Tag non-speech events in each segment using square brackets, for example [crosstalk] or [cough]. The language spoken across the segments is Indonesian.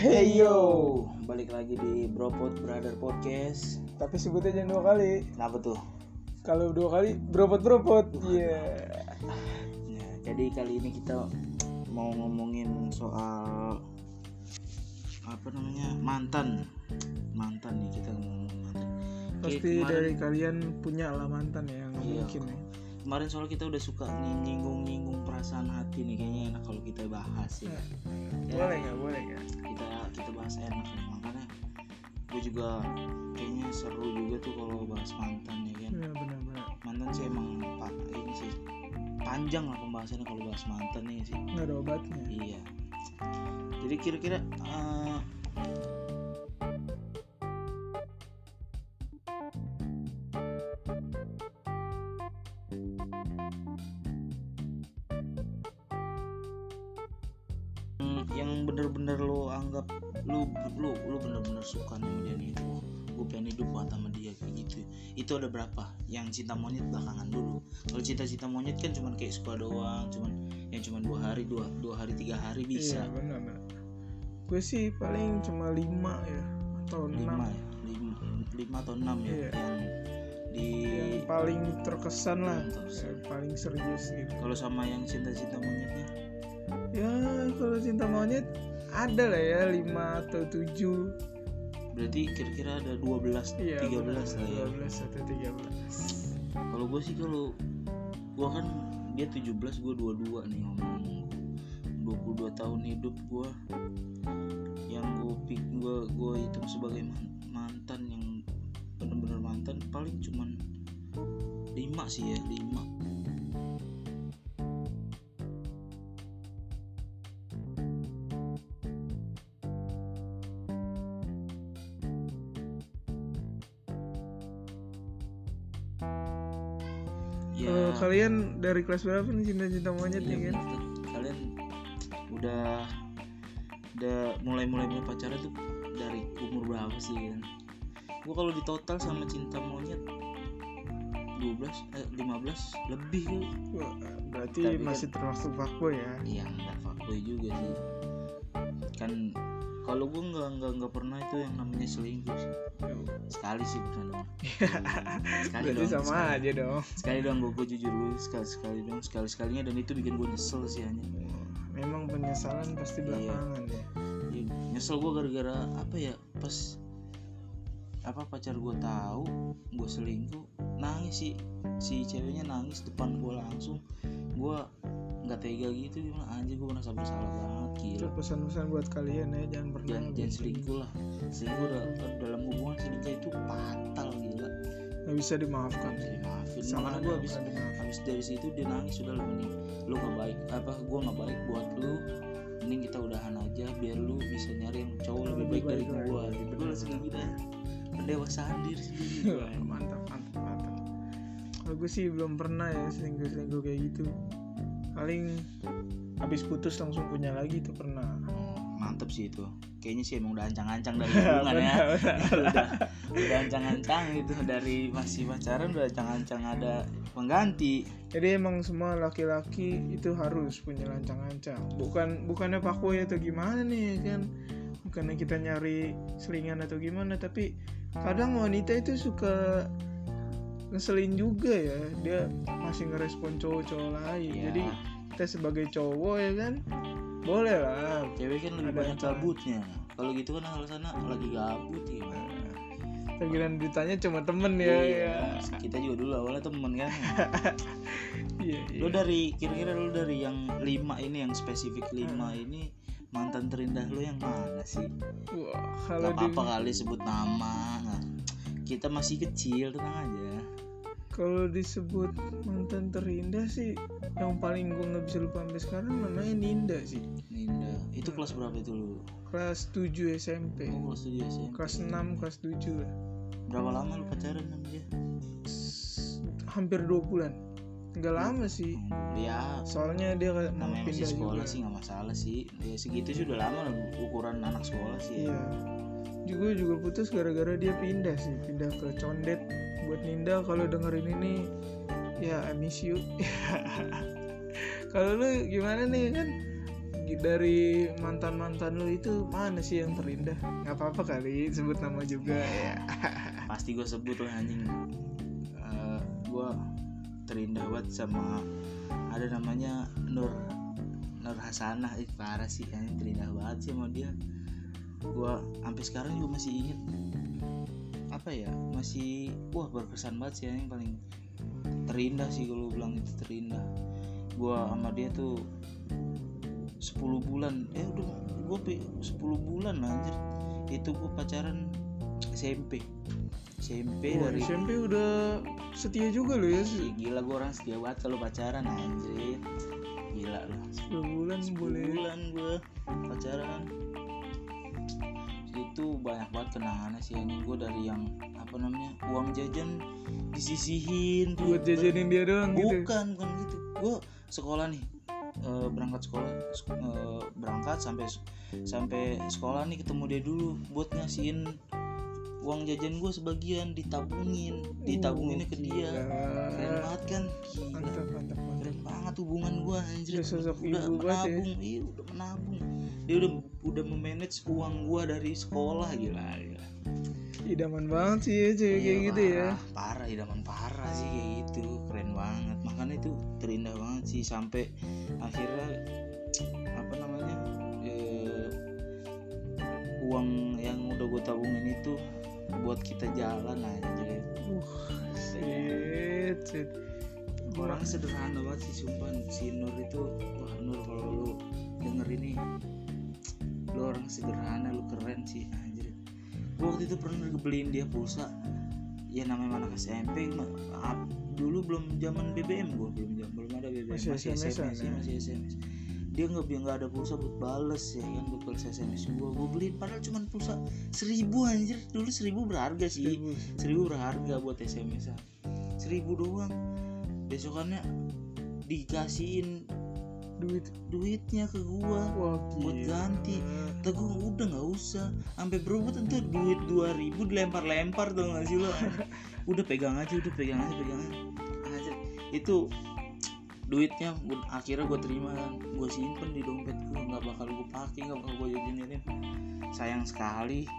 Hey yo, balik lagi di Bropod Brother Podcast. Tapi sebutnya jangan dua kali. Kenapa tuh? Kalau dua kali beropot beropot. Iya. Nah, jadi kali ini kita mau ngomongin soal apa namanya mantan, mantan nih kita ngomong mantan. Pasti kemarin- dari kalian punya lah mantan ya yang Iya, mungkin ya. Kemarin soal kita udah suka nyinggung-nyinggung perasaan hati nih kayaknya enak kalau kita bahas ya. Ya, Boleh nggak? Boleh nggak? kita kita bahas enak ya makanya gue juga kayaknya seru juga tuh kalau bahas mantan ya kan Iya benar-benar. mantan sih emang pak ini sih panjang lah pembahasannya kalau bahas mantan nih sih Nggak ada obatnya. iya jadi kira-kira eh, yang bener-bener lo anggap lu lu lu bener-bener suka nih sama dia nih itu gue pengen hidup banget sama dia kayak gitu itu ada berapa yang cinta monyet belakangan dulu kalau cinta-cinta monyet kan cuman kayak suka doang cuman yang cuman dua hari dua dua hari tiga hari bisa Iya benar. benar. Gue sih paling cuma lima ya atau lima enam. ya lima, lima atau enam ya Iya. yang di Yang paling terkesan lah. Yang terkesan. Yang paling serius gitu. kalau sama yang cinta-cinta monyetnya Ya kalau cinta monyet ada lah ya lima atau tujuh. berarti kira-kira ada 12 Iya. 13 lah ya 12 atau 13. kalau gue sih kalau gue kan dia 17 gue 22 nih ngomong 22 tahun hidup gue yang gue pik gue gue hitung sebagai man- mantan yang bener-bener mantan paling cuman 5 sih ya 5 ya Kalau kalian dari kelas berapa nih cinta-cinta monyet nih kan? tuh. kalian udah udah mulai mulai mulai pacaran tuh dari umur berapa sih kan gua kalau di total sama cinta monyet 12 eh 15 lebih Wah, berarti Tapi kan- masih termasuk fuckboy ya. iya nggak fuckboy juga sih kan kalau gua nggak nggak nggak pernah itu yang namanya selingkuh sih. sekali sih pernah dong [laughs] sekali Berarti doang sama sekali, aja dong. sekali doang gua, gua jujur gue sekali sekali doang sekali sekalinya dan itu bikin gua nyesel sih hanya Memang penyesalan pasti Iya. belakangan ya. Ya, nyesel gue gara-gara apa ya pas apa pacar gue tahu gue selingkuh nangis sih si ceweknya nangis depan gue langsung gue nggak tega gitu gimana? Anjir gue merasa bersalah banget gila. Pesan-pesan buat kalian ya, jangan pernah jangan jangan gitu. selingkuh lah. Selingkuh da- dalam hubungan selingkuh itu fatal gila. Nggak bisa dimaafkan. Gak bisa dimaafin. Sama makanya aja gue habis habis dari situ dia nangis sudah lah mending lu nggak baik apa gue nggak baik buat lu. Mending kita udahan aja biar lu bisa nyari yang cowok lebih baik dari baik gue lagi, gitu gue langsung gitu aja. pendewasaan diri sendiri [laughs] mantap, mantap, mantap. Gue sih belum pernah ya selingkuh-selingkuh kayak gitu. Paling habis putus langsung punya lagi tuh pernah. Oh, mantep sih itu kayaknya sih emang udah ancang-ancang dari [laughs] hubungan ya [laughs] udah udah ancang-ancang gitu dari masih pacaran udah ancang-ancang ada pengganti Jadi emang semua laki-laki itu harus punya lancang-lancang. Bukan bukannya fuckboy atau gimana nih ya kan? Bukannya kita nyari selingan atau gimana, tapi kadang wanita itu suka ngeselin juga ya. Dia masih ngerespon cowok-cowok lain. Iya. Jadi kita sebagai cowok ya kan boleh lah. cewek kan lebih Ada banyak apa? gabutnya kalau gitu kan alasannya lagi gabut gimana Tergiran ditanya cuma temen ya. Iya, ya. kita juga dulu awalnya temen kan [laughs] Iya, iya. lu dari kira-kira lu dari yang lima ini yang spesifik lima Hmm. ini mantan terindah lu yang mana sih Wah, Gak kalau di apa-apa kali sebut nama Nah, kita masih kecil tenang aja Kalau disebut mantan terindah sih yang paling gue nggak bisa lupa sampai sekarang namanya Ninda sih. Ninda itu kelas berapa itu lu Kelas 7 SMP. oh, kelas tujuh SMP Kelas 6, kelas 7 lah. berapa lama lu pacaran sama dia Hampir 2 bulan. Nggak lama sih. ya Soalnya dia namanya masih sekolah juga. sih nggak masalah sih ya segitu sih udah lama lah ukuran anak sekolah sih Iya. Juga juga putus gara-gara dia pindah sih, pindah ke Condet. Buat Ninda kalau dengerin ini ya I miss you. [laughs] kalau lu gimana nih kan dari mantan mantan lu itu mana sih yang terindah? Nggak apa apa kali sebut nama juga ya. [laughs] Pasti gue sebut lah anjing. Eh, gue terindah banget sama ada namanya Nur Nur Hasanah. Ih parah sih anjing terindah banget sih sama dia. Gue sampai sekarang juga masih inget apa ya masih wah berkesan banget sih yang paling terindah sih kalau bilang itu terindah. Gue sama dia tuh 10 bulan eh udah gue 10 bulan lah, anjir. Itu gue pacaran SMP SMP Wah, dari SMP udah setia juga lo ya Ih, gila gue orang setia banget kalau pacaran anjir. Gila loh 10 bulan 10 boleh. bulan gue pacaran itu banyak banget kenangannya sih ini gue dari yang apa namanya uang jajan disisihin tuh. buat jajanin dia doang gitu? Bukan bukan gitu. Gue sekolah nih eh, berangkat sekolah sek- eh, berangkat sampai sampai sekolah nih ketemu dia dulu buat ngasihin uang jajan gue sebagian ditabungin ditabunginnya ke dia. Keren banget kan? Mantap mantap keren banget hubungan gua anjir. Udah sosok udah ibu banget ya. menabung iya udah menabung. Dia udah udah memanage uang gua dari sekolah gila gila. Idaman banget sih ya cewek kayak Iya, gitu ya. parah, parah idaman parah sih kayak gitu. Keren banget. Makanya itu terindah banget sih sampai akhirnya apa namanya eh, uang yang udah gue tabungin itu buat kita jalan aja Shit, shit. Orang sederhana banget sih sumpah. Si Nur itu wah Nur kalau lu denger ini lu orang sederhana lu keren sih anjir. Gua waktu itu pernah beliin dia pulsa. Ya namanya anak SMP dulu belum zaman BBM gua belum jam- belum ada BBM Masih masih, SMS sih ya? masih SMS dia nggak biar nggak ada pulsa buat bales ya kan buat bales SMS gua. Gua beliin padahal cuma pulsa seribu anjir. Dulu seribu berharga sih. Seribu. seribu. Berharga buat SMS seribu doang besokannya dikasihin duit. duitnya ke gua wah buat ganti. Gua udah nggak usah. Sampai berebut itu duit 2000 dilempar-lempar tuh nggak sih lo? [laughs] Udah pegang aja udah pegang aja pegang aja. Itu duitnya akhirnya gue terima kan. Gue simpen di dompet gue nggak bakal gue pakai nggak bakal gue jajanin sayang sekali.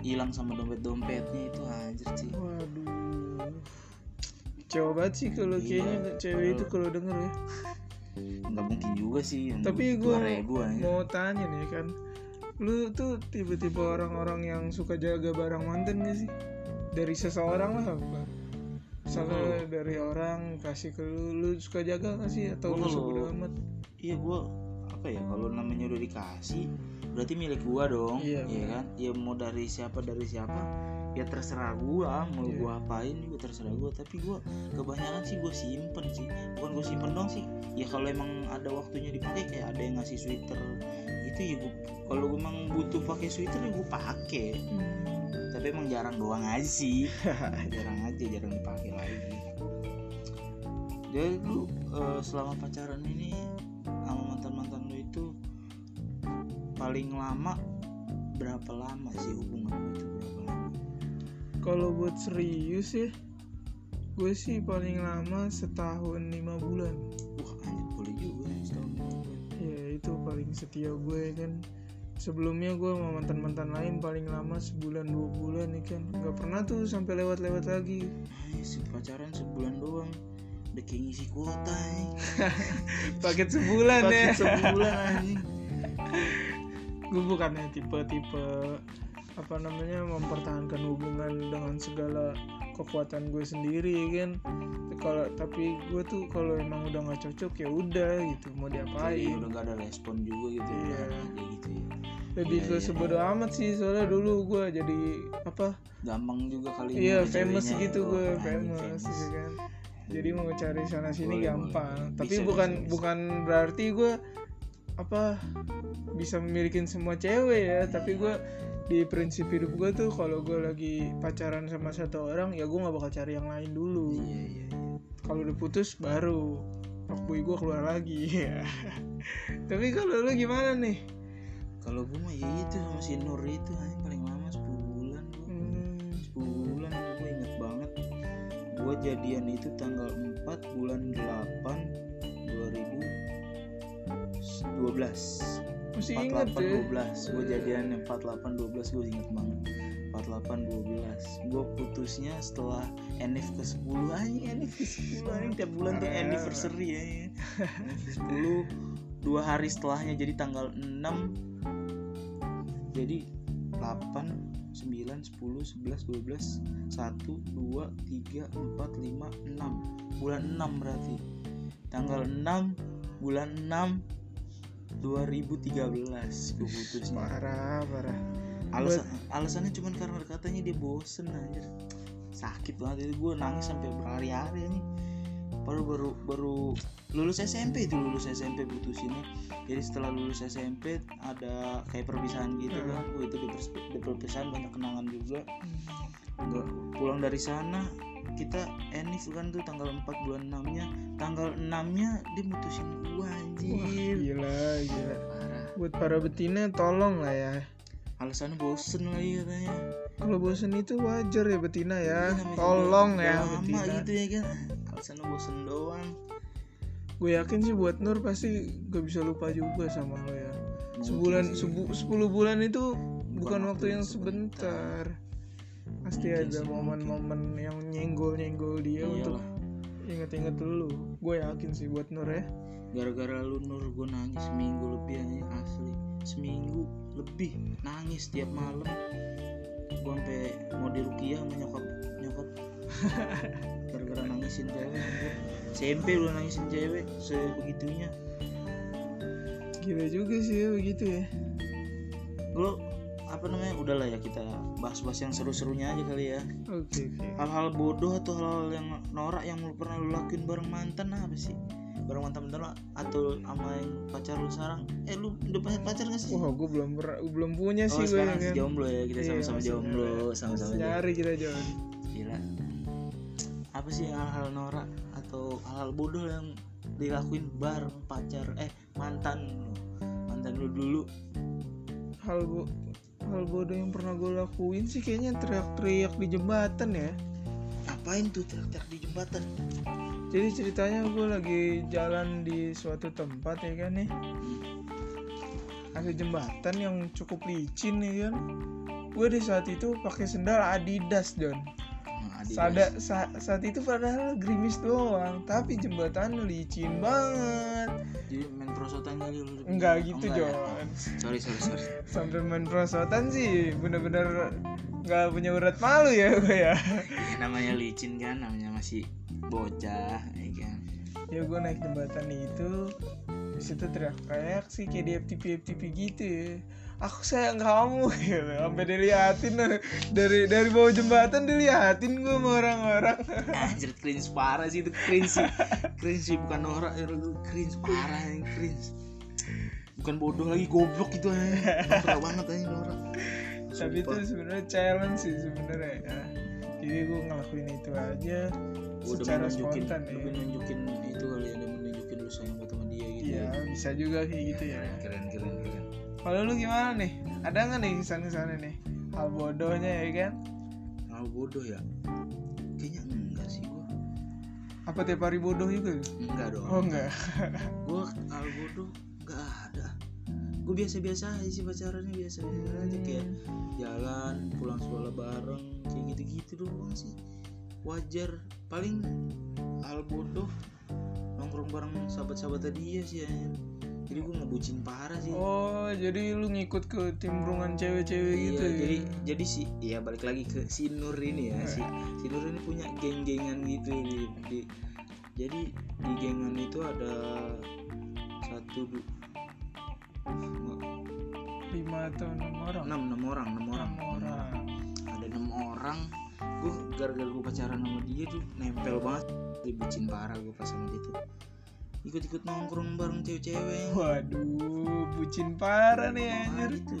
Hilang sama dompet dompetnya itu anjir sih waduh coba banget sih kalau Iya. kayaknya cewek itu kalau denger ya. Nggak mungkin juga sih yang tapi gue 2000 anjir. mau tanya nih kan lu tuh tipe-tipe orang-orang yang suka jaga barang mantan gak sih? Dari seseorang lah apa? Misalnya dari orang kasih ke lu lu suka jaga gak sih? Atau lu. suka amat? Iya gua apa ya kalau namanya udah dikasih berarti milik gua dong Iya, ya kan? Ya mau dari siapa dari siapa ya terserah gua mau Iya. gua apain juga terserah gua. Tapi gua kebanyakan sih gua simpen sih. Bukan gua simpen dong sih. Ya kalau emang ada waktunya dipakai kayak ada yang ngasih sweater gitu ya gua. Kalau gua emang butuh pakai sweater ya gua pakai. Tapi emang jarang doang aja sih. [laughs] Jarang aja jarang dipakai lagi. Jadi lu eh, selama pacaran ini sama mantan mantan lu itu paling lama berapa lama sih hubungan kalau buat serius ya gue sih paling lama setahun lima bulan. Wah anjir boleh juga ya setahun dua bulan. ya itu paling setia gue kan. Sebelumnya gue sama mantan mantan lain paling lama sebulan dua bulan nih kan. Nggak pernah tuh sampai lewat lewat lagi. Ay, si pacaran sebulan doang. Udah kayak ngisi kuota [laughs] paket sebulan ya. Paket sebulan anjing. Gue bukannya tipe-tipe apa namanya mempertahankan hubungan dengan segala kekuatan gue sendiri kan. Kalau tapi gue tuh kalau emang udah nggak cocok ya udah gitu mau Jadi diapain. udah gak ada respon juga gitu Iya. udah aja gitu ya. Lebih Iya, ke iya, sebodo amat sih soalnya dulu gue jadi apa gampang juga kali iya famous ceweknya. gitu Oh, gue anjing, famous, ya kan. Jadi mau cari sana sini Boleh, gampang. Boleh. tapi Bisa, bukan bisa, bisa. bukan berarti gue apa bisa memiliki semua cewek ya. Tapi gue di prinsip hidup gue tuh kalau gue lagi pacaran sama satu orang ya gue nggak bakal cari yang lain dulu. Iya iya iya. kalau udah putus baru. Fuckboy gue keluar lagi. Ya [laughs] tapi kalau lu gimana nih? Kalau gue mah ya itu sama si Nur itu anjing paling lama 10 bulan gua. Hmm, 10 bulan gue inget banget. Gue jadian itu tanggal 4 bulan 8 2000 2012 12 masih inget ya 48 12 gue jadian 48 12 gue inget banget. 48 12 gue putusnya setelah NF ke 10 aja NF ke 10 aja tiap bulan tuh anniversary ya. Ke 10 dua hari setelahnya jadi tanggal 6 jadi 8 9 10 11 12 1 2 3 4 5 6 bulan 6 berarti. Tanggal 6 bulan 6 2013 gue putusnya parah parah. Alasan alasannya cuman karena katanya dia bosen anjir. Sakit banget itu gue nangis sampai berhari-hari nih baru baru baru lulus SMP itu lulus SMP putusinnya jadi setelah lulus SMP ada kayak perpisahan gitu kan. Gue itu di, perpisahan banyak kenangan juga. Nggak pulang dari sana kita enif kan tuh tanggal 4 bulan 6 nya tanggal 6 nya dia mutusin gue Wah, anjir gila gila. Parah. Buat para betina tolong lah ya. Alasannya bosen lagi katanya kalau bosen itu wajar ya betina ya. Iya, namanya tolong ya lama betina. gitu ya kan alasannya bosen doang. Gue yakin sih buat Nur pasti gak bisa lupa juga sama lo ya. Mungkin sebulan sebu, 10 bulan itu bukan, waktu waktu yang yang sebentar pasti Mungkin ada momen-momen yang nyenggol-nyenggol dia untuk Iyalah. inget-inget dulu. Gue yakin sih buat Nur ya. Gara-gara lu nur gue nangis seminggu lebih aja asli. Seminggu lebih nangis tiap malam. Gue sampai mau dirukiah sama nyokap nyokap. [laughs] Gara-gara nangisin cewek. SMP udah nangisin cewek sebegitunya. Gila juga sih ya begitu ya. Lo apa namanya udahlah ya kita bahas-bahas yang seru-serunya aja kali ya. Oke oke. Hal-hal bodoh atau hal-hal yang norak yang lu pernah lu lakuin bareng mantan apa sih? Bareng mantan lo atau sama yang pacar lu sekarang. Eh lu udah punya pacar gak sih? Wah gue belum pernah belum punya oh sih gue sekarang kan jomblo ya kita Iya, sama-sama masih jomblo sama-sama jomblo. Nyari kita Jon. Gila. Apa sih hal-hal norak atau hal-hal bodoh yang dilakuin bareng pacar eh mantan mantan lu dulu. Hal bo hal bodoh yang pernah gue lakuin sih kayaknya teriak-teriak di jembatan ya. Ngapain tuh teriak-teriak di jembatan? Jadi ceritanya gue lagi jalan di suatu tempat ya kan nih. Ada jembatan yang cukup licin ya kan. Gue di saat itu pakai sendal Adidas Adidas. Sada, sa- saat itu padahal gerimis doang tapi jembatan licin banget. Jadi main prosotan kali lu enggak gitu Oh, enggak ya? Sorry sorry sorry. [laughs] Sampai main prosotan sih bener-bener nggak punya urat malu ya gue ya. Ya, namanya licin kan namanya masih bocah ya kan. Ya gue naik jembatan itu di situ teriak-teriak sih kayak di FTP FTP gitu ya. Aku sayang kamu [laughs] gitu. Sampai diliatin dari dari bawah jembatan diliatin gue sama orang-orang. [laughs] Anjir cringe parah sih itu cringe sih. Cringe sih bukan ya lu cringe parah yang cringe. Bukan bodoh lagi goblok gitu aja norak banget aja norak tapi itu sebenarnya challenge sih sebenarnya ya. Jadi gue ngelakuin itu aja Gua secara spontan ya. nunjukin iya bisa juga kayak gitu ya. Keren keren keren kalau lu gimana nih? Ada nggak nih kesan-kesan nih? Hal bodohnya ya kan? Hal bodoh ya? Kayaknya enggak sih gua. Apa tiap hari bodoh juga? Enggak dong. Oh enggak. [laughs] Gue hal bodoh nggak ada. Gue biasa-biasa aja sih pacarannya biasa-biasa aja kayak jalan pulang sekolah bareng kayak gitu-gitu doang sih. Wajar. Paling hal bodoh nongkrong bareng sahabat-sahabat dia sih ya jadi gue ngebucin parah sih Oh, jadi lu ngikut ke timbrungan cewek-cewek Iya, gitu ya? jadi jadi si ya balik lagi ke si Nur ini ya si si Nur ini punya geng-gengan gitu di, di- jadi di gengan itu ada satu du, lima atau enam orang. enam enam orang enam orang Enam orang. ada enam orang gue gara-gara gue pacaran sama dia tuh nempel banget dibucin parah gue pas sama dia tuh ikut-ikut nongkrong bareng cewek-cewek Waduh, bucin parah nih anjir. gitu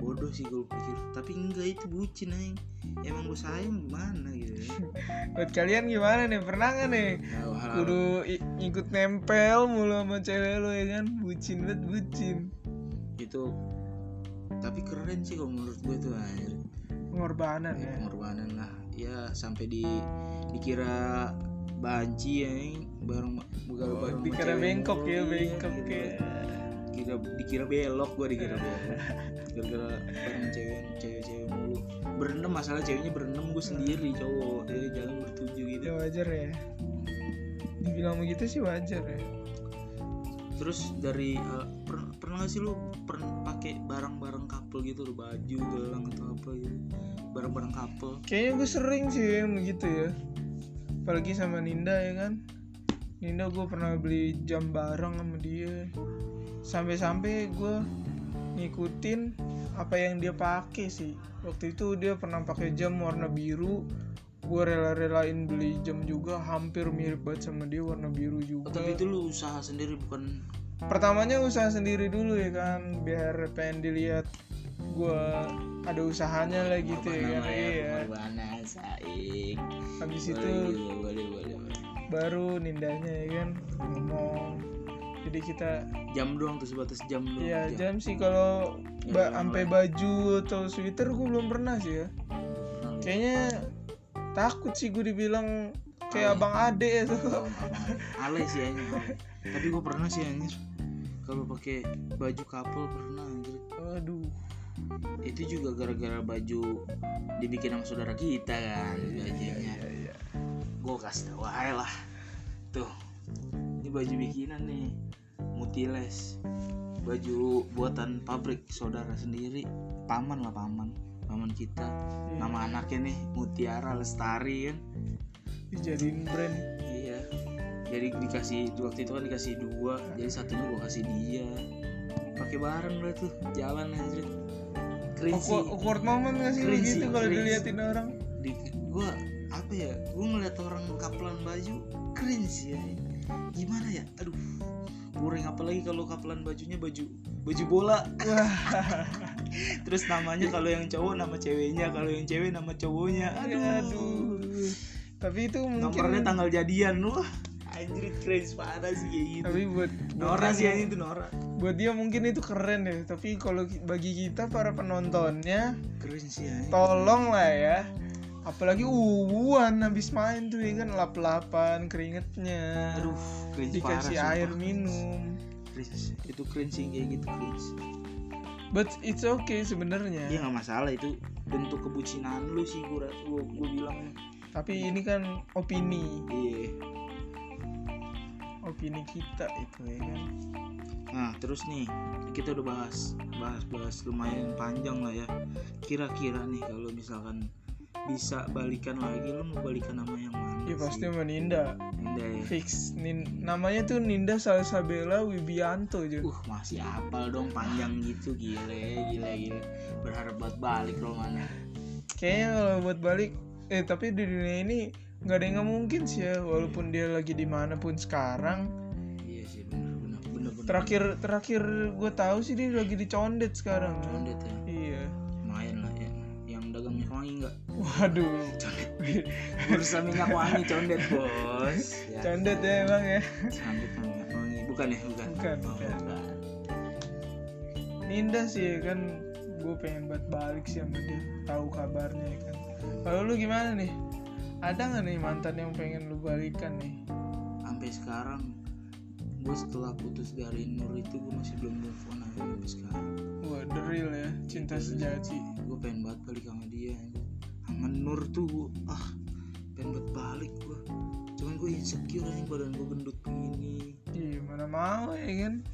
bodoh sih gue pikir tapi enggak itu bucin aja emang gue sayang gimana gitu ya [laughs] Buat kalian gimana nih? Pernah nggak nih? Nah, Kudu ikut nempel mulu sama cewek lu ya kan? Bucin banget bucin. itu tapi keren sih kalau menurut gue tuh anjir Pengorbanan Ya, ya. pengorbanan lah ya sampai di dikira banci ya bareng begal Oh, dikira bengkok ya iya, bengkok ya. Kira dikira belok gua dikira belok. Gara-gara bareng cewek cewek-cewek mulu. Berenam masalah ceweknya berenam gue sendiri cowok. Jadi jalan bertujuh gitu. Ya wajar ya. Dibilang begitu sih wajar ya. Terus dari eh, per- pernah gak sih lu pernah pakai barang-barang couple gitu lu baju gelang atau apa gitu. Barang-barang couple. Kayaknya gue sering sih yang begitu ya apalagi sama Ninda ya kan? Ninda gue pernah beli jam bareng sama dia. Sampai-sampai gue ngikutin apa yang dia pakai sih. Waktu itu dia pernah pakai jam warna biru. Gue rela-relain beli jam juga hampir mirip banget sama dia warna biru juga. Tapi itu lu usaha sendiri bukan pertamanya usaha sendiri dulu ya kan? Biar pengen dilihat gue ada usahanya lah gitu ya kan iya. pengorbanan saing habis boleh, itu boleh, boleh boleh. baru nindanya ya kan? Ngomong. Jadi kita jam doang tuh sebatas jam doang. Ya jam. jam sih kalau Ya, ba- sampai baju atau sweater gue belum pernah sih ya. Kayaknya takut sih gue dibilang kayak abang ade ya. [laughs] Tuh Oh, ale sih anjir tapi gue pernah sih anjir kalau pakai baju couple pernah anjir. Aduh itu juga gara-gara baju dibikin sama saudara kita kan bajunya iya iya gue kasih tau aja lah. Tuh ini baju bikinan nih. Mutiles. Baju buatan pabrik saudara sendiri. Paman lah paman. Paman kita. Iya. nama anaknya nih Mutiara Lestari kan. Dijadiin brand. Iya. Jadi dikasih waktu itu kan dikasih dua. Jadi satunya gue kasih dia. Pakai bareng lah tuh jalan aja sih awkward, moment gak sih Cringe gitu kalau cringe. diliatin orang? Di gua apa ya gua ngeliat orang kapelan baju keren sih ya. Gimana ya? Aduh boring apalagi kalau kapelan bajunya baju baju bola? [laughs] Terus namanya kalau yang cowok nama ceweknya. Kalau yang cewek nama cowoknya. Aduh, aduh. Tapi itu mungkin nomornya tanggal jadian wah anjir keren parah sih kayak gitu. Tapi buat Nora sih yang itu Nora. Buat dia mungkin itu keren deh tapi kalau bagi kita para penontonnya keren sih ya tolong lah ya. Apalagi uwan habis main tuh ya kan? Lap-lapan keringetnya. Aduh keren dikasih parah, air sumpah. minum. Cringe. itu keren sih kayak gitu keren but it's okay sebenarnya. Iya nggak masalah. Itu bentuk kebucinan lu sih gua gua, gua bilang. Tapi ini kan opini. Iya opini kita itu ya kan? Nah terus nih kita udah bahas bahas bahas lumayan panjang lah ya. Kira-kira nih kalau misalkan bisa balikan lagi lu mau balikan nama yang mana ya pasti sama Ninda. Ninda ya? Fix Nin namanya tuh Ninda Salsabella Wibianto aja uh masih apal dong panjang gitu gile gile gile. Berharap buat balik lo mana kayaknya kalau buat balik eh tapi di dunia ini nggak ada yang nggak mungkin sih ya walaupun dia lagi di mana pun sekarang. Iya sih bener bener bener bener terakhir terakhir gue tahu sih dia lagi dicondet sekarang. Condet ya? Iya. Lumayan lah ya. Yang dagang minyak wangi nggak? Waduh. Condet bursa minyak wangi condet bos. Ya. condet ya emang ya. Condet minyak wangi. Bukan ya? Bukan. Bukan, Oh, bukan. bukan. Ninda sih ya kan. Gue pengen buat balik sih sama dia. Tahu kabarnya ya kan. Kalau lu gimana nih ada nggak nih mantan yang pengen lu balikan nih? Sampai sekarang gue setelah putus dari Nur itu gue masih belum move on aja sampai sekarang. Wah the real ya cinta sejati. gue pengen banget balik sama dia. Sama Nur tuh gua, ah pengen banget balik gue cuman gue insecure aja badan gue gendut begini. Iya mana mau ya kan?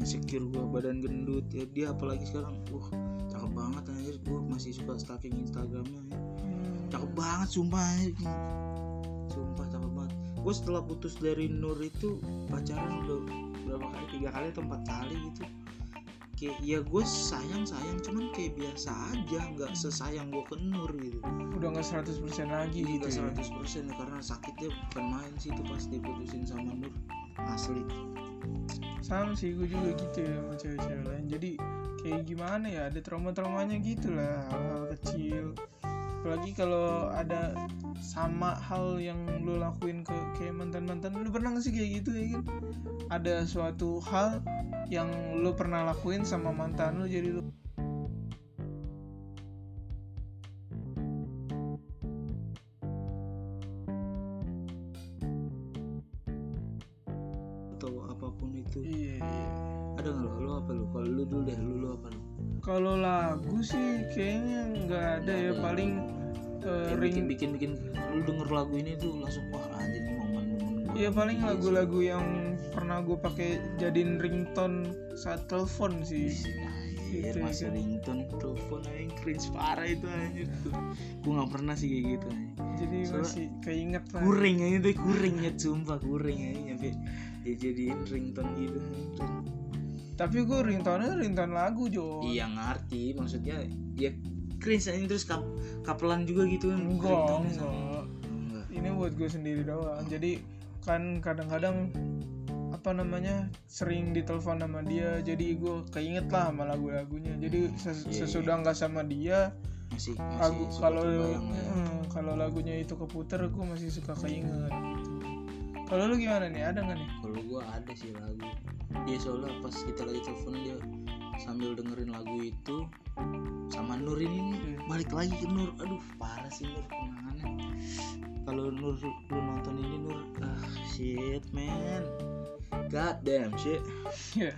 Insecure gue badan gendut. Ya dia apalagi sekarang wah cakep banget anjir. Gue masih suka stalking instagramnya ya. Cakep banget sumpah. Sumpah cakep banget. Gue setelah putus dari Nur itu pacaran udah berapa kali? Tiga kali atau empat kali gitu. Kayak ya gue sayang sayang cuman kayak biasa aja. Nggak sesayang gue ke Nur gitu. Udah nggak 100% lagi Iya, gitu ya. nggak 100% ya, karena sakitnya bukan main sih itu pas diputusin sama Nur. Asli. Sama sih gue juga gitu ya sama cewek-cewek lain. Jadi kayak gimana ya? Ada trauma-traumanya gitu lah. Hal-hal kecil apalagi kalau ada sama hal yang lu lakuin ke kayak mantan-mantan lu pernah gak sih kayak gitu ya kan? Ada suatu hal yang lu pernah lakuin sama mantan lu jadi lu kalau lagu sih kayaknya nggak ada ya paling yang ring bikin bikin bikin lu denger lagu ini tuh langsung wah anjir ini momen momen Iya paling lagu-lagu yang pernah gue pakai jadiin ringtone saat telepon sih. Anjir, Gitu, masih gitu. ringtone telepon aja cringe parah itu anjir tuh gue nggak pernah sih kayak gitu anjir. Jadi Soalnya masih keinget lah. kuring aja tuh kuring ya sumpah kuring aja sampai dia jadiin ringtone gitu anjir. Tapi gue ringtone ringtone lagu Jo. iya ngerti maksudnya ya cringe aja terus kap kapelan juga gitu kan Enggak, enggak. enggak Ini buat gue sendiri doang. Jadi kan kadang-kadang apa namanya sering ditelepon sama dia jadi gue keinget lah sama lagu-lagunya jadi ses- Iya, iya. sesudah nggak sama dia masih lagu masih suka kalau ya. hmm, kalau lagunya itu keputer gue masih suka keinget. Kalau lu gimana nih? Ada nggak nih? Kalau gua ada sih lagu. Dia soalnya pas kita lagi telepon dia sambil dengerin lagu itu sama Nur ini nih, Hmm. balik lagi ke Nur. Aduh parah sih Nur kenangannya. Kalau Nur lu nonton ini Nur ah shit man. God damn shit. Iya.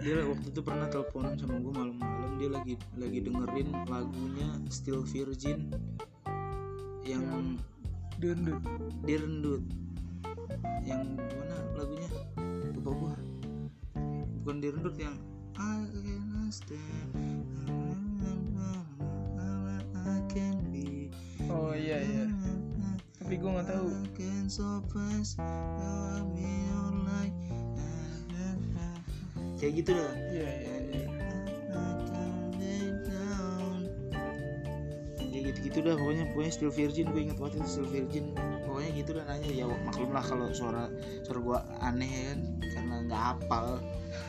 dia waktu itu pernah teleponan sama gue malam-malam. Dia lagi lagi dengerin lagunya Still Virgin yang dundut direndut yang mana lagunya? Lupa gua. Bukan direndut yang I can stand I can be. Oh iya iya. Tapi gue nggak tahu. Kayak gitu dah. Iya iya iya. Ya gitu-gitu dah pokoknya. Pokoknya still virgin gue inget banget itu still virgin gitu dah nanya ya maklum lah kalau suara suara gue aneh ya kan? Karena nggak hafal.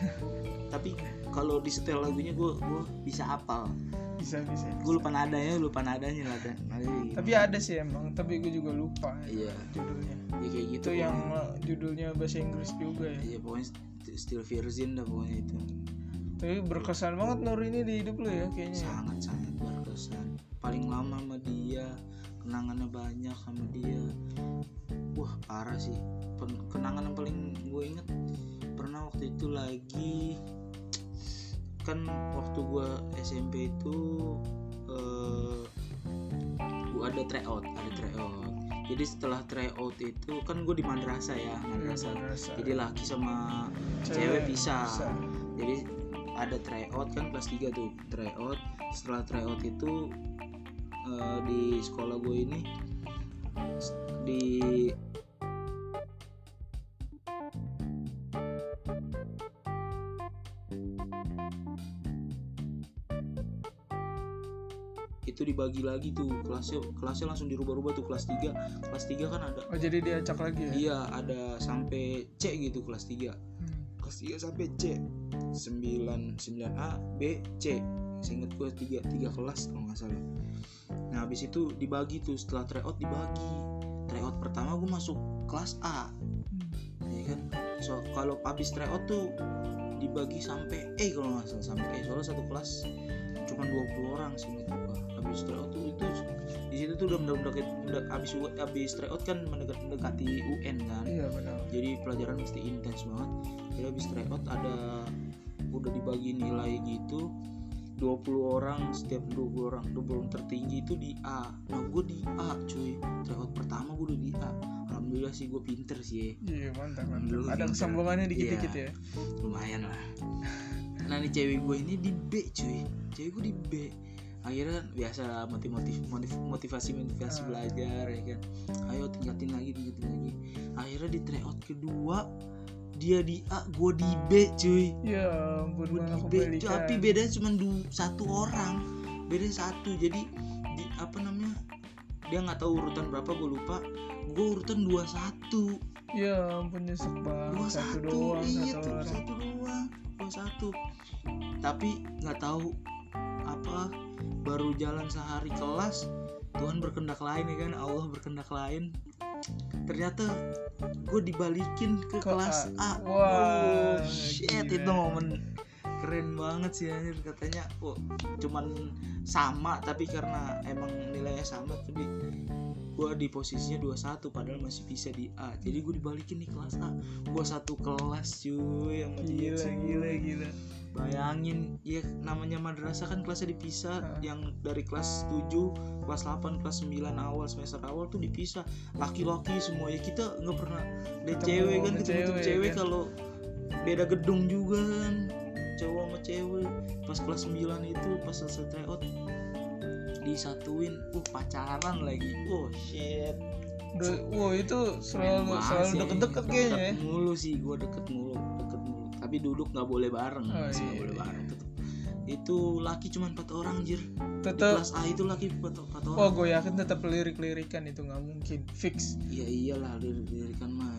[laughs] Tapi kalau di setel lagunya gue gue bisa hafal. Bisa bisa gue lupa nadanya lupa nadanya lah dan. Nadanya tapi ada sih emang tapi gue juga lupa iya. judulnya. Ya kayak gitu itu yang uh, judulnya bahasa Inggris juga ya. Iya pokoknya st- still virgin dah pokoknya itu. Tapi berkesan banget Nur ini di hidup lu ya kayaknya ya. sangat sangat berkesan. Paling lama sama dia kenangannya banyak sama dia. Wah parah sih. Pen- kenangan yang paling gue inget pernah waktu itu lagi kan waktu gue SMP itu eh gue ada tryout ada tryout. Jadi setelah tryout itu kan gue di madrasah ya madrasah. Madrasah. jadi laki sama Cewek cewek pisah bisa. jadi ada tryout kan kelas 3 tuh tryout. Setelah tryout itu eh, di sekolah gue ini di itu dibagi lagi tuh kelasnya kelasnya langsung dirubah-rubah tuh kelas 3 kelas 3 kan ada oh jadi diacak lagi ya? Iya ada sampai C gitu kelas 3 Hmm. kelas 3 sampai C. 9 9A B C seinget gue tiga tiga kelas kalau nggak salah. Nah habis itu dibagi tuh setelah tryout dibagi. Tryout pertama gue masuk kelas A. Hmm. ya kan? So kalau habis tryout tuh dibagi sampai E kalau nggak salah sampai E soalnya satu kelas cuma 20 orang seinget gue habis tryout tuh itu di situ tuh udah mendekati udah habis habis tryout kan mendekat- mendekati UN kan? Iya benar. Jadi pelajaran mesti intens banget. Jadi habis tryout ada udah dibagi nilai gitu 20 orang setiap 20 orang 20 orang tertinggi itu di A. Nah gue di A cuy. Tryout pertama gue udah di A. Alhamdulillah sih gue pinter sih iya mantap mantap. Ada pinter. kesombongannya dikit-dikit Iya. ya? lumayan lah. Nah nih cewek gue ini di B cuy. Cewek gue di B. Akhirnya biasa motivasi motivasi motivasi Ah. belajar ya kan. Ayo tingkatin lagi tingkatin lagi. Akhirnya di tryout kedua dia di A gue di B cuy. Ya ampun gue di B kebalikan tapi bedanya cuma du- satu orang. Beda satu. Jadi di apa namanya dia nggak tahu urutan berapa gue lupa. Gue urutan 21 ya ampun nyesek banget. Dua satu satu doang iya satu orang. satu doang. Dua satu. Tapi nggak tahu apa baru jalan sehari kelas Tuhan berkendak lain ya kan? Allah berkendak lain ternyata gue dibalikin ke, Ke kelas A. A, Wah, oh, shit gila. itu momen keren banget sih anjir. Katanya oh cuman sama tapi karena emang nilainya sama jadi gue di posisinya 21 padahal masih bisa di A. Jadi gue dibalikin nih kelas A. Gue satu kelas cuy dia gila gila gila bayangin ya namanya madrasah kan kelasnya dipisah. Ah. yang dari kelas 7 kelas 8 kelas 9 awal semester awal tuh dipisah. Laki-laki semua. Ya kita nggak pernah. Ketemu cewek kan ketemu cewek, cewek kan. kalau beda gedung juga kan. Cowok sama cewek. Pas kelas 9 itu pas selesai tryout disatuin uh pacaran lagi. Oh shit. Wah itu Keren selalu selalu deket-deket kayaknya ya. Deket mulu sih gue deket mulu tapi duduk nggak boleh bareng Oh, masih nggak iya, boleh iya. bareng tetep. Itu laki cuma empat orang jir. Di Tetap. kelas A itu laki empat empat orang. Wah gue yakin tetap lirik-lirikan itu nggak mungkin. Fix. iya iyalah lirik lirikan mah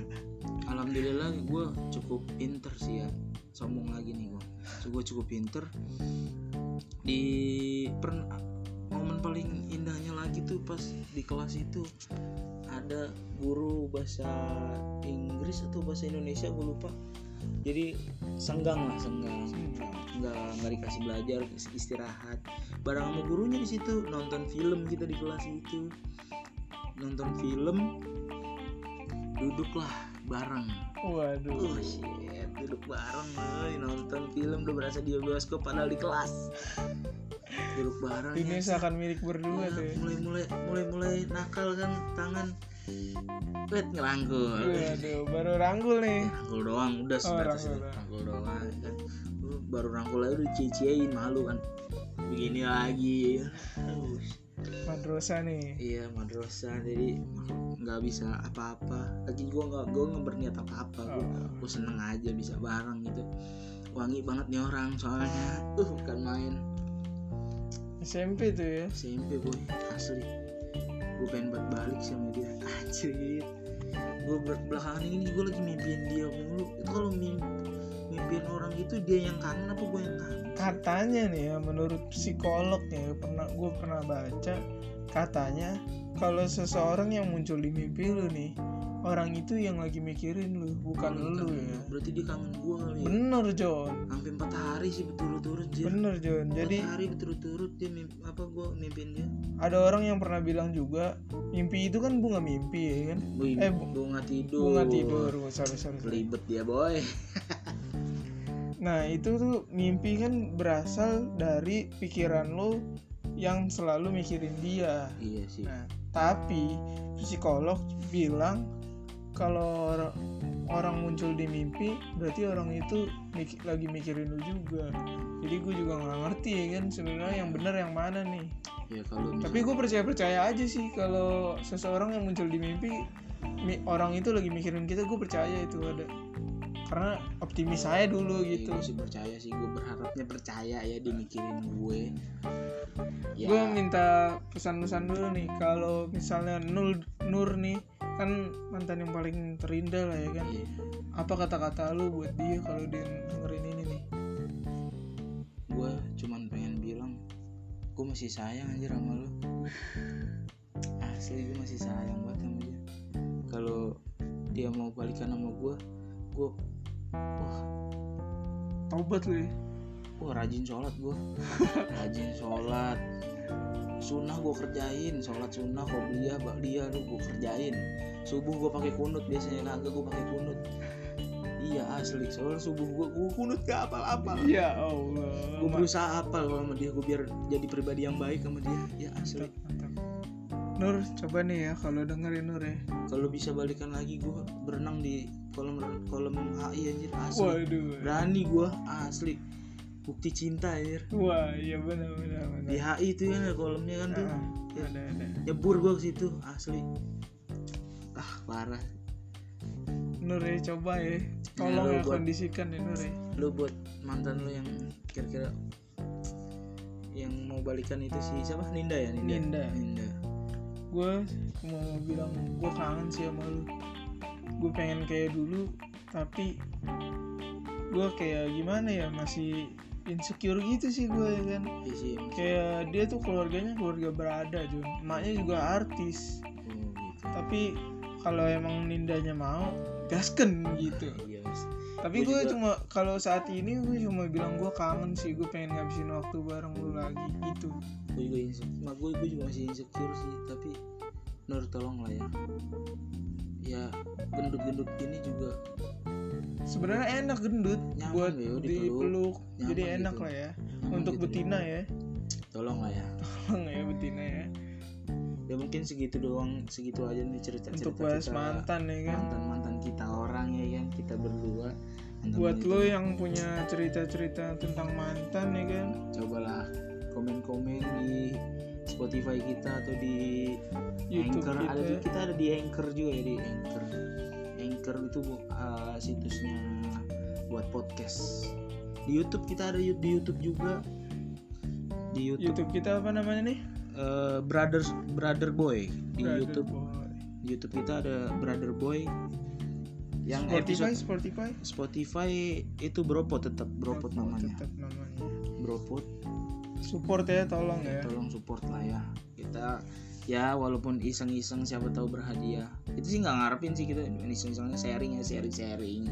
[laughs] alhamdulillah gue cukup pinter sih ya. Sombong lagi nih gue gue cukup pinter. Di per momen paling indahnya lagi tuh pas di kelas itu ada guru bahasa Inggris atau bahasa Indonesia gue lupa jadi senggang lah senggang nggak nggak dikasih belajar istirahat bareng sama gurunya di situ nonton film kita di kelas itu nonton film duduklah bareng Waduh. oh shit duduk bareng woy. nonton film udah berasa di bioskop padahal di kelas duduk bareng Ini ya. seakan milik berdua Ya, tuh. ya. mulai mulai mulai mulai nakal kan tangan wet ngerangkul Waduh, baru ranggul nih. rangkul doang udah Oh, sebatas rangkul itu. doang. rangkul doang kan Lu baru rangkul aja udah cie malu kan begini lagi Aduh, Madrasah nih. iya madrasah jadi nggak bisa apa-apa lagi gua nggak gua nggak berniat apa-apa Oh. gua seneng aja bisa bareng gitu wangi banget nih orang soalnya uh bukan main SMP tuh ya. SMP boy asli gue pengen buat balik sama dia. [laughs] Anjir. Gue belakangan ini gue lagi mimpiin dia mulu. Itu kalau mimpi mimpiin orang itu dia yang kangen apa gue yang kangen? Katanya nih ya menurut psikolog ya pernah gue pernah baca katanya kalau seseorang yang muncul di mimpi lu nih orang itu yang lagi mikirin lu bukan lu ya. berarti dia kangen gue kali ya Bener John. sampai empat hari sih berturut-turut dia Bener John. empat Jadi hari berturut-turut dia mimpi, apa gue mimpin dia ada orang yang pernah bilang juga mimpi itu kan bunga mimpi ya kan. Wih, Eh, bu- bunga tidur Bunga tidur. Sorry sorry. sorry. kelibet dia boy [laughs] Nah itu tuh mimpi kan berasal dari pikiran lo yang selalu mikirin dia. iya sih Nah tapi psikolog bilang kalau or- orang muncul di mimpi berarti orang itu mik- lagi mikirin lu juga. Jadi gue juga nggak ngerti ya kan sebenarnya yang benar yang mana nih. ya kalau Tapi gue percaya percaya aja sih kalau seseorang yang muncul di mimpi mi- orang itu lagi mikirin kita gue percaya itu ada. Karena optimis saya dulu gitu. gue sih percaya sih gue berharapnya percaya ya dia mikirin gue. Ya. Gue minta pesan-pesan dulu nih kalau misalnya Nur Nur nih kan mantan yang paling terindah lah ya kan. Iya. apa kata-kata lu buat dia kalau dia dengerin ini nih? Gue cuman pengen bilang gue masih sayang aja sama lo asli gue masih sayang banget sama dia. Kalau dia mau balikan sama gue gue wah. Taubat lu ya. Wah rajin sholat gue [laughs] rajin sholat. Sunnah gue kerjain sholat sunnah qobliyah ba'diyah lu gue kerjain. Subuh gue pakai kunut biasanya kagak gue pakai kunut. Iya asli. Soalnya subuh gue gue kunut gak apal apal ya Allah. Gue berusaha apal kalau sama dia gue biar jadi pribadi yang baik sama dia. Ya asli. Nur coba nih ya kalau dengerin Nur ya. Kalau bisa balikan lagi gue berenang di kolam kolam HI anjir asli. Waduh. Berani gue asli. Bukti cinta anjir. Wah iya benar benar di HI itu ada kolamnya kan tuh. Ah, ada ada. Nyebur gue ke situ asli. Ah parah. Nur ya coba ya. Tolong lu ya kondisikan ya Nur ya. Lu buat mantan lu yang kira-kira yang mau balikan itu si siapa? Ninda ya Ninda? Ninda. Ninda gue mau bilang gue kangen sih sama lu. Gue pengen kayak dulu tapi gue kayak gimana ya masih insecure gitu sih gue ya kan? Iya sih kayak dia tuh keluarganya keluarga berada Jun. Emaknya juga artis. Oh gitu. Tapi kalau emang Nindanya mau gasken gitu. Iya mas. Tapi gue juga- cuma kalau saat ini gue cuma bilang gue kangen sih gue pengen ngabisin waktu bareng lu lagi gitu gue juga insecure. Gue gue juga masih insecure sih tapi partner tolong lah ya. Ya gendut-gendut gini juga sebenarnya enak gendut Nyaman buat ya, dipeluk. jadi enak gitu. lah ya. Nyaman untuk gitu. betina ya. Tolong lah ya. Tolong ya betina ya. Ya mungkin segitu doang. Segitu aja nih cerita cerita untuk bahas kita. mantan ya kan? Mantan mantan kita orang ya kan? Kita berdua. Buat lo yang punya cerita-cerita tentang mantan ya kan? Cobalah komen-komen di Spotify kita atau di YouTube Anchor. Kita. ada di, kita ada di Anchor juga ya di Anchor. Anchor itu uh, situsnya buat podcast. Di YouTube kita ada di YouTube juga. Di YouTube, YouTube kita apa namanya nih? Uh, Brother Brother Boy. Di Brother YouTube. Boy. di YouTube kita ada Brother Boy. Yang Spotify episode Spotify? Spotify itu Bropot tetap Bropot namanya. tetap namanya. Bropot support ya tolong ya tolong support lah ya. Kita ya walaupun iseng-iseng siapa tahu berhadiah. Itu sih nggak ngarepin sih kita iseng-isengnya sharing ya sharing sharing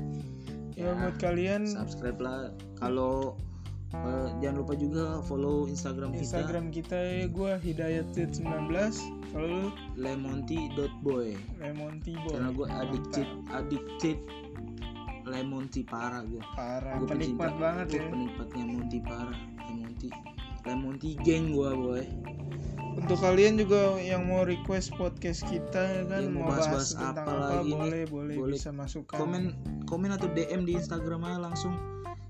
ya buat kalian subscribe lah. Kalau eh, jangan lupa juga follow Instagram, Instagram kita ya gue Hidayat 19 kalau lu kita lemonti.boy Lemon Tea Boy. Karena gue addicted addicted lemon tea parah gue parah gue penikmat banget gue ya. penikmatnya lemon tea parah lemon lemon tea geng gue boy. Untuk kalian juga yang mau request podcast kita ya kan Yang mau bahas, bahas-bahas tentang apa apa, lagi nih? boleh, boleh Boleh bisa masukkan komen komen atau DM di Instagram aja langsung.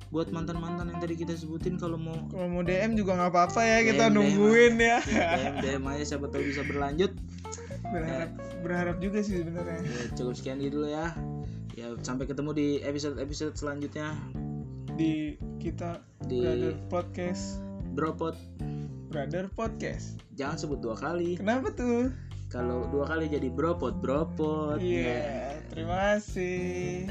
Buat mantan-mantan yang tadi kita sebutin kalau mau kalau mau DM juga nggak apa-apa ya kita DM, nungguin ya. [laughs] DM DM aja siapa tahu bisa berlanjut. Berharap berharap juga sih sebenarnya. Ya, cukup sekian dulu ya. Ya sampai ketemu di episode episode selanjutnya. Di kita Di- Podcast Dropot Brother Podcast. Jangan sebut dua kali. Kenapa tuh? Kalau dua kali jadi bropot bropot iya terima kasih